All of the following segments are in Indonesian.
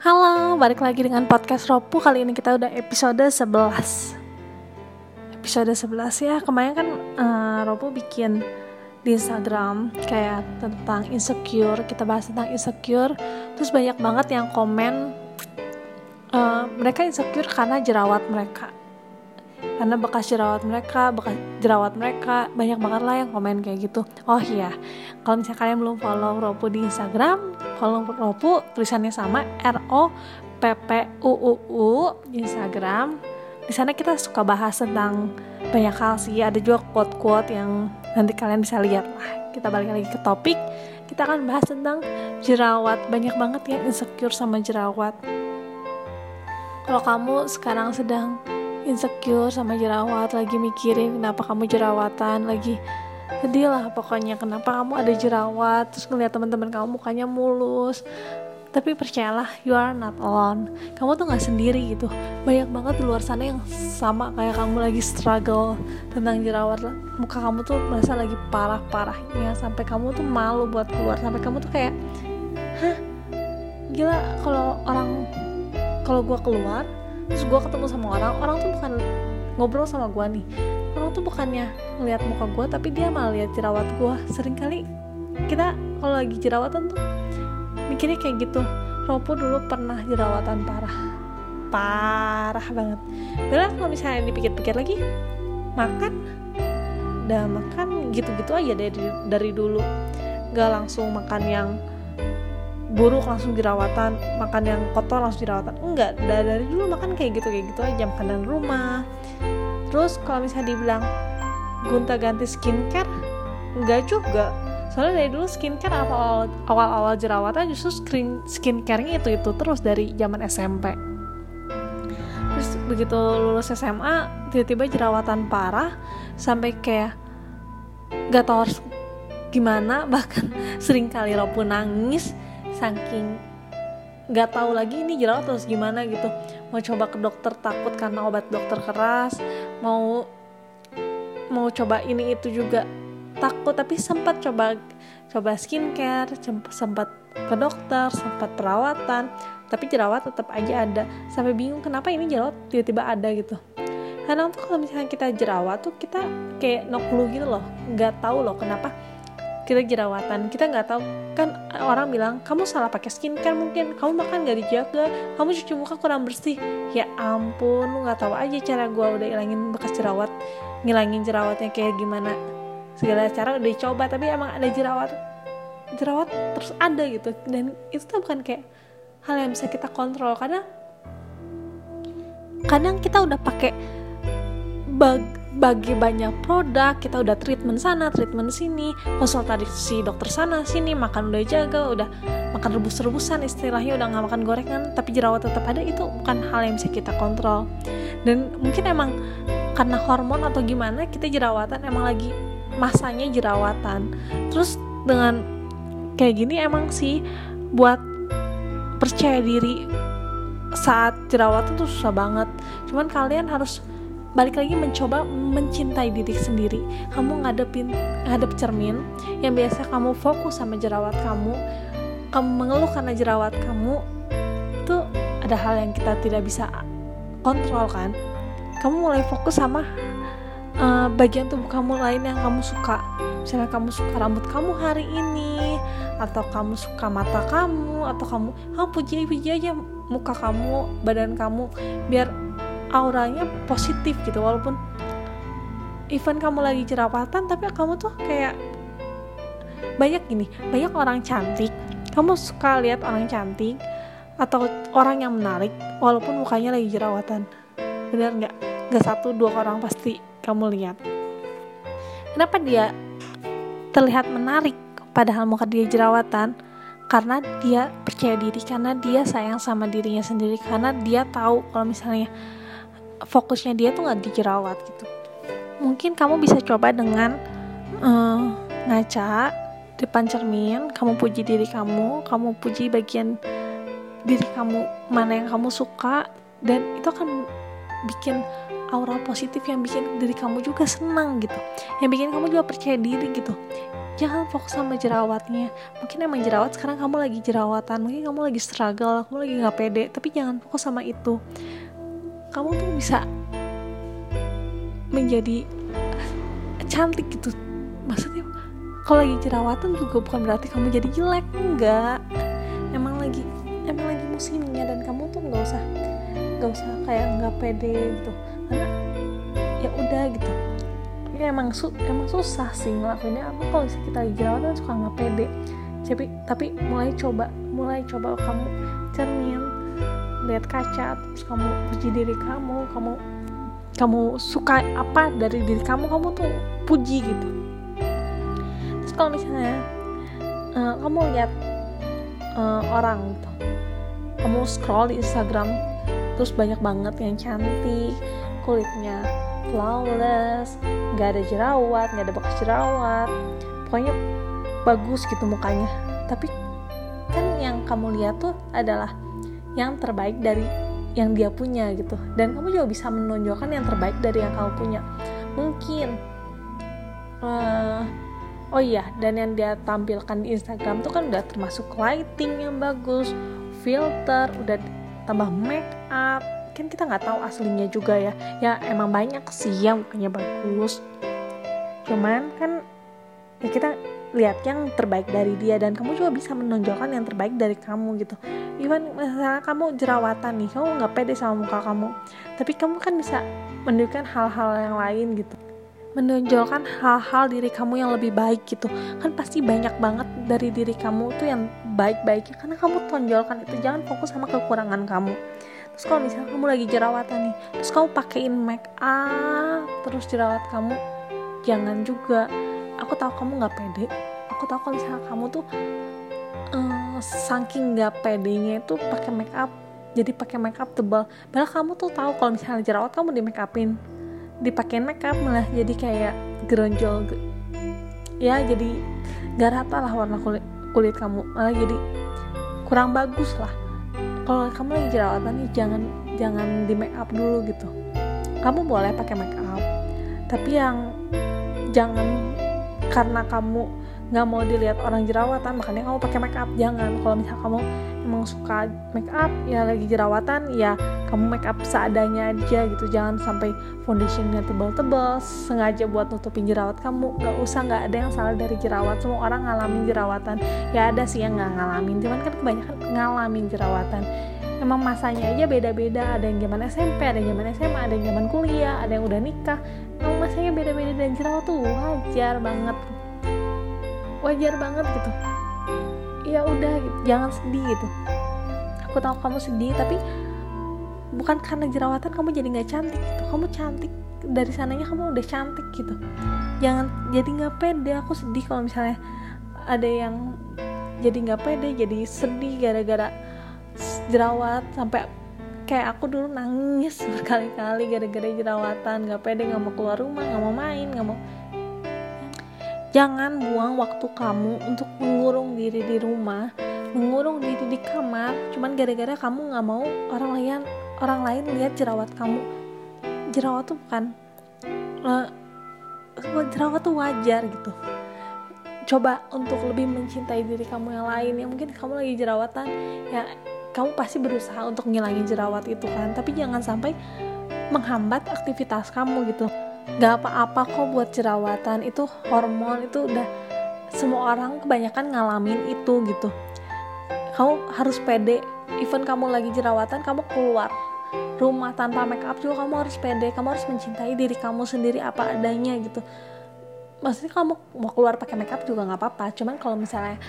Halo, balik lagi dengan podcast Ropu. Kali ini kita udah episode 11 Episode 11 ya, kemarin kan uh, Ropu bikin di Instagram kayak tentang insecure. Kita bahas tentang insecure. Terus banyak banget yang komen uh, Mereka insecure karena jerawat mereka. Karena bekas jerawat mereka, bekas jerawat mereka. Banyak banget lah yang komen kayak gitu. Oh iya, kalau misalnya kalian belum follow Ropu di Instagram, follow Ropu tulisannya sama R O P P U U U Instagram. Di sana kita suka bahas tentang banyak hal sih. Ada juga quote-quote yang nanti kalian bisa lihat lah. Kita balik lagi ke topik. Kita akan bahas tentang jerawat. Banyak banget yang insecure sama jerawat. Kalau kamu sekarang sedang insecure sama jerawat lagi mikirin kenapa kamu jerawatan lagi sedih lah pokoknya kenapa kamu ada jerawat terus ngeliat teman-teman kamu mukanya mulus. Tapi percayalah you are not alone. Kamu tuh nggak sendiri gitu. Banyak banget di luar sana yang sama kayak kamu lagi struggle tentang jerawat. Muka kamu tuh merasa lagi parah-parahnya. Sampai kamu tuh malu buat keluar. Sampai kamu tuh kayak hah? Gila kalau orang kalau gua keluar terus gue ketemu sama orang orang tuh bukan ngobrol sama gue nih orang tuh bukannya ngeliat muka gue tapi dia malah lihat jerawat gue sering kali kita kalau lagi jerawatan tuh mikirnya kayak gitu. Ropo dulu pernah jerawatan parah. Parah banget. Bella kalau misalnya dipikir-pikir lagi makan udah makan gitu-gitu aja dari dari dulu. Gak langsung makan yang buruk langsung jerawatan makan yang kotor langsung jerawatan. Enggak dari dulu makan kayak gitu kayak gitu aja. Makanan rumah terus kalau misalnya dibilang gunta ganti skincare enggak juga. Soalnya dari dulu skincare awal awal awal jerawatan justru skin skincarenya itu itu terus dari zaman SMP terus begitu lulus SMA tiba-tiba jerawatan parah sampai kayak gak tau harus gimana bahkan sering kali Ropu nangis saking nggak tahu lagi ini jerawat terus gimana gitu. Mau coba ke dokter takut karena obat dokter keras. Mau mau coba ini itu juga takut tapi sempat coba coba skincare sempat ke dokter sempat perawatan tapi jerawat tetap aja ada. Sampai bingung kenapa ini jerawat tiba-tiba ada gitu. Karena tuh kalau misalnya kita jerawat tuh kita kayak no gitu loh. Nggak tahu loh kenapa kita jerawatan kita nggak tahu. Kan orang bilang kamu salah pakai skincare mungkin kamu makan gak dijaga kamu cuci muka kurang bersih. Ya ampun lu nggak tahu aja cara gue udah ilangin bekas jerawat ngilangin jerawatnya kayak gimana. Segala cara udah dicoba tapi emang ada jerawat jerawat terus ada gitu. Dan itu tuh bukan kayak hal yang bisa kita kontrol. Karena kadang kita udah pakai bagi banyak produk kita udah treatment sana treatment sini konsultasi dokter sana sini makan udah jaga udah makan rebus-rebusan istilahnya udah nggak makan gorengan tapi jerawat tetap ada itu bukan hal yang bisa kita kontrol. Dan mungkin emang karena hormon atau gimana kita jerawatan emang lagi masanya jerawatan. Terus dengan kayak gini emang sih buat percaya diri saat jerawat itu susah banget. Cuman kalian harus balik lagi mencoba mencintai diri sendiri. Kamu ngadepin ngadep cermin yang biasa kamu fokus sama jerawat kamu kamu mengeluh karena jerawat kamu itu ada hal yang kita tidak bisa kontrol kan? Kamu mulai fokus sama uh, bagian tubuh kamu lain yang kamu suka. Misalnya kamu suka rambut kamu hari ini atau kamu suka mata kamu atau kamu kamu puji puji aja muka kamu badan kamu biar auranya positif gitu walaupun event kamu lagi jerawatan tapi kamu tuh kayak banyak gini banyak orang cantik. Kamu suka lihat orang cantik atau orang yang menarik walaupun mukanya lagi jerawatan. Benar nggak? Nggak satu dua orang pasti kamu lihat. Kenapa dia terlihat menarik padahal muka dia jerawatan? Karena dia percaya diri karena dia sayang sama dirinya sendiri karena dia tahu kalau misalnya fokusnya dia tuh nggak dijerawat gitu. Mungkin kamu bisa coba dengan uh, ngaca depan cermin kamu puji diri kamu kamu puji bagian diri kamu mana yang kamu suka dan itu akan bikin aura positif yang bikin diri kamu juga senang gitu. Yang bikin kamu juga percaya diri gitu. Jangan fokus sama jerawatnya. Mungkin emang jerawat sekarang kamu lagi jerawatan mungkin kamu lagi struggle kamu lagi nggak pede tapi jangan fokus sama itu kamu tuh bisa menjadi cantik gitu. Maksudnya kalau lagi jerawatan juga bukan berarti kamu jadi jelek enggak. Emang lagi emang lagi musimnya dan kamu tuh nggak usah nggak usah kayak nggak pede gitu. Karena ya udah gitu. Ya emang su emang susah sih ngelakuinnya. Apa kalau kita lagi jerawatan suka nggak pede. Tapi tapi mulai coba mulai coba kamu cermin lihat kaca terus kamu puji diri kamu kamu kamu suka apa dari diri kamu kamu tuh puji gitu. Terus kalau misalnya uh, kamu lihat uh, orang gitu kamu scroll di Instagram terus banyak banget yang cantik kulitnya flawless nggak ada jerawat nggak ada bekas jerawat pokoknya bagus gitu mukanya. Tapi kan yang kamu lihat tuh adalah yang terbaik dari yang dia punya gitu. Dan kamu juga bisa menonjolkan yang terbaik dari yang kamu punya. Mungkin uh, oh iya dan yang dia tampilkan di Instagram tuh kan udah termasuk lighting yang bagus filter udah tambah make up. Kan kita nggak tahu aslinya juga ya. Ya emang banyak sih yang mukanya bagus. Cuman kan ya kita lihat yang terbaik dari dia dan kamu juga bisa menonjolkan yang terbaik dari kamu gitu. Even misalnya kamu jerawatan nih kamu nggak pede sama muka kamu tapi kamu kan bisa menunjukkan hal-hal yang lain gitu. Menonjolkan hal-hal diri kamu yang lebih baik gitu. Kan pasti banyak banget dari diri kamu tuh yang baik-baiknya karena kamu tonjolkan itu. Jangan fokus sama kekurangan kamu. Terus kalau misalnya kamu lagi jerawatan nih terus kamu pakein make up terus jerawat kamu jangan juga aku tahu kamu nggak pede. Aku tahu kalau misalnya kamu tuh uh, saking nggak pedenya itu pakai make up jadi pakai make up tebal. Padahal kamu tuh tahu kalau misalnya jerawat kamu di make upin. Dipakein make up malah jadi kayak geronjol ya jadi gak rata lah warna kulit kulit kamu. Malah jadi kurang bagus lah. Kalau kamu lagi jerawatan nih jangan jangan di make up dulu gitu. Kamu boleh pakai make up tapi yang jangan karena kamu nggak mau dilihat orang jerawatan makanya kamu pakai make up. Jangan. Kalau misal kamu emang suka make up ya lagi jerawatan ya kamu make up seadanya aja gitu. Jangan sampai foundationnya tebal-tebal sengaja buat nutupin jerawat kamu. Nggak usah nggak ada yang salah dari jerawat. Semua orang ngalamin jerawatan. Ya ada sih yang nggak ngalamin cuman kan kebanyakan ngalamin jerawatan emang masanya aja beda-beda. Ada yang zaman SMP ada yang zaman SMA ada yang zaman kuliah ada yang udah nikah. Emang masanya beda-beda dan jerawat tuh wajar banget. Wajar banget gitu. Ya udah gitu. jangan sedih gitu. Aku tahu kamu sedih tapi bukan karena jerawatan kamu jadi nggak cantik gitu. Kamu cantik. Dari sananya kamu udah cantik gitu. Jangan jadi nggak pede. Aku sedih kalau misalnya ada yang jadi nggak pede jadi sedih gara-gara jerawat sampai kayak aku dulu nangis berkali-kali gara-gara jerawatan. Nggak pede nggak mau keluar rumah nggak mau main nggak mau. Jangan buang waktu kamu untuk mengurung diri di rumah mengurung diri di kamar. Cuman gara-gara kamu nggak mau orang lain orang lain lihat jerawat kamu. Jerawat tuh bukan uh, jerawat tuh wajar gitu. Coba untuk lebih mencintai diri kamu yang lain. Ya mungkin kamu lagi jerawatan ya kamu pasti berusaha untuk ngilangin jerawat itu kan? Tapi jangan sampai menghambat aktivitas kamu gitu. Gak apa-apa kok buat jerawatan. Itu hormon itu udah semua orang kebanyakan ngalamin itu gitu. Kamu harus pede. Even kamu lagi jerawatan kamu keluar rumah tanpa make up juga kamu harus pede. Kamu harus mencintai diri kamu sendiri apa adanya gitu. Maksudnya kamu mau keluar pakai make up juga nggak apa-apa. Cuman kalau misalnya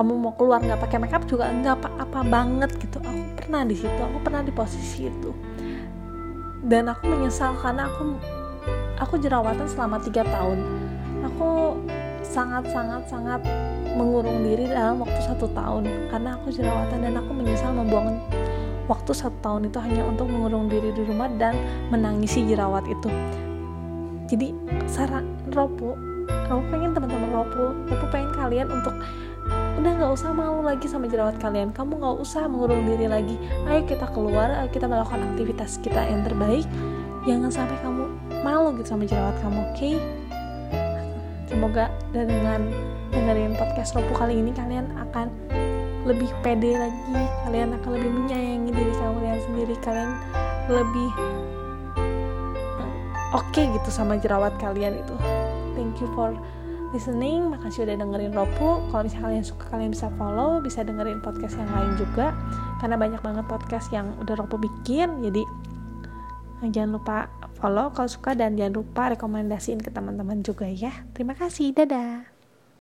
kamu mau keluar nggak pakai make up juga nggak apa-apa banget gitu. Aku pernah di situ aku pernah di posisi itu. Dan aku menyesal karena aku aku jerawatan selama tiga tahun. Aku sangat sangat sangat mengurung diri dalam waktu satu tahun karena aku jerawatan dan aku menyesal membuang waktu satu tahun itu hanya untuk mengurung diri di rumah dan menangisi jerawat itu. Jadi saran Ropo Ropo pengen teman-teman Ropo Ropo pengen kalian untuk udah nggak usah malu lagi sama jerawat kalian. Kamu nggak usah mengurung diri lagi. Ayo kita keluar kita melakukan aktivitas kita yang terbaik. Jangan sampai kamu malu gitu sama jerawat kamu oke? Okay? semoga dengan dengerin podcast Ropu kali ini kalian akan lebih pede lagi. Kalian akan lebih menyayangi diri kalian sendiri. Kalian lebih oke okay gitu sama jerawat kalian itu. Thank you for listening makasih udah dengerin Ropu. Kalau misalnya kalian suka kalian bisa follow bisa dengerin podcast yang lain juga. Karena banyak banget podcast yang udah Ropu bikin jadi jangan lupa follow kalau suka dan jangan lupa rekomendasiin ke teman-teman juga ya. Terima kasih dadah